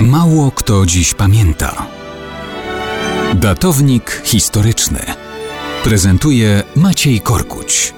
Mało kto dziś pamięta. Datownik historyczny prezentuje Maciej Korkuć.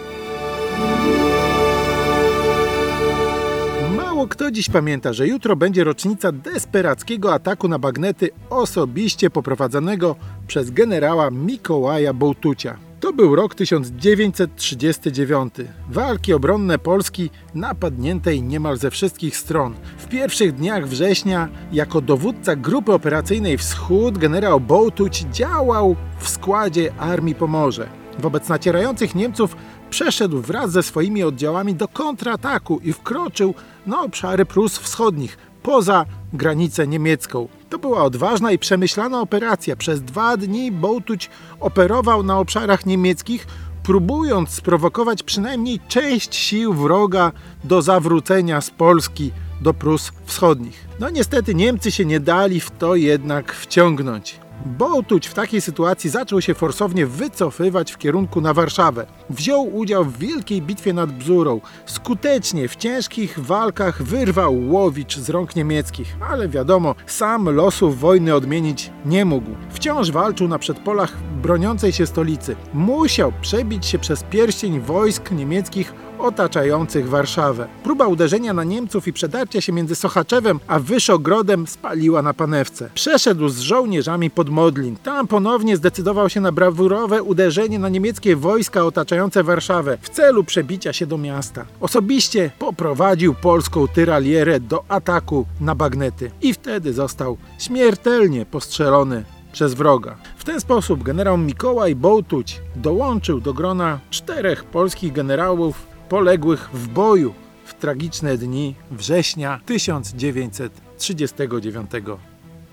Mało kto dziś pamięta, że jutro będzie rocznica desperackiego ataku na bagnety osobiście poprowadzonego przez generała Mikołaja Bołtucia. To był rok 1939. Walki obronne Polski napadniętej niemal ze wszystkich stron. W pierwszych dniach września jako dowódca grupy operacyjnej Wschód generał Bołtuć działał w składzie Armii Pomorze. Wobec nacierających Niemców przeszedł wraz ze swoimi oddziałami do kontrataku i wkroczył na obszary Prus Wschodnich, poza granicę niemiecką. To była odważna i przemyślana operacja. Przez dwa dni Bołtuć operował na obszarach niemieckich, próbując sprowokować przynajmniej część sił wroga do zawrócenia z Polski do Prus Wschodnich. No niestety Niemcy się nie dali w to jednak wciągnąć. Bołtuć w takiej sytuacji zaczął się forsownie wycofywać w kierunku na Warszawę. Wziął udział w wielkiej bitwie nad Bzurą. Skutecznie w ciężkich walkach wyrwał Łowicz z rąk niemieckich, ale wiadomo, sam losów wojny odmienić nie mógł. Wciąż walczył na przedpolach broniącej się stolicy. Musiał przebić się przez pierścień wojsk niemieckich otaczających Warszawę. Próba uderzenia na Niemców i przedarcia się między Sochaczewem a Wyszogrodem spaliła na panewce. Przeszedł z żołnierzami pod Modlin. Tam ponownie zdecydował się na brawurowe uderzenie na niemieckie wojska otaczające Warszawę w celu przebicia się do miasta. Osobiście poprowadził polską tyralierę do ataku na bagnety i wtedy został śmiertelnie postrzelony przez wroga. W ten sposób generał Mikołaj Bołtuć dołączył do grona czterech polskich generałów poległych w boju w tragiczne dni września 1939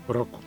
roku.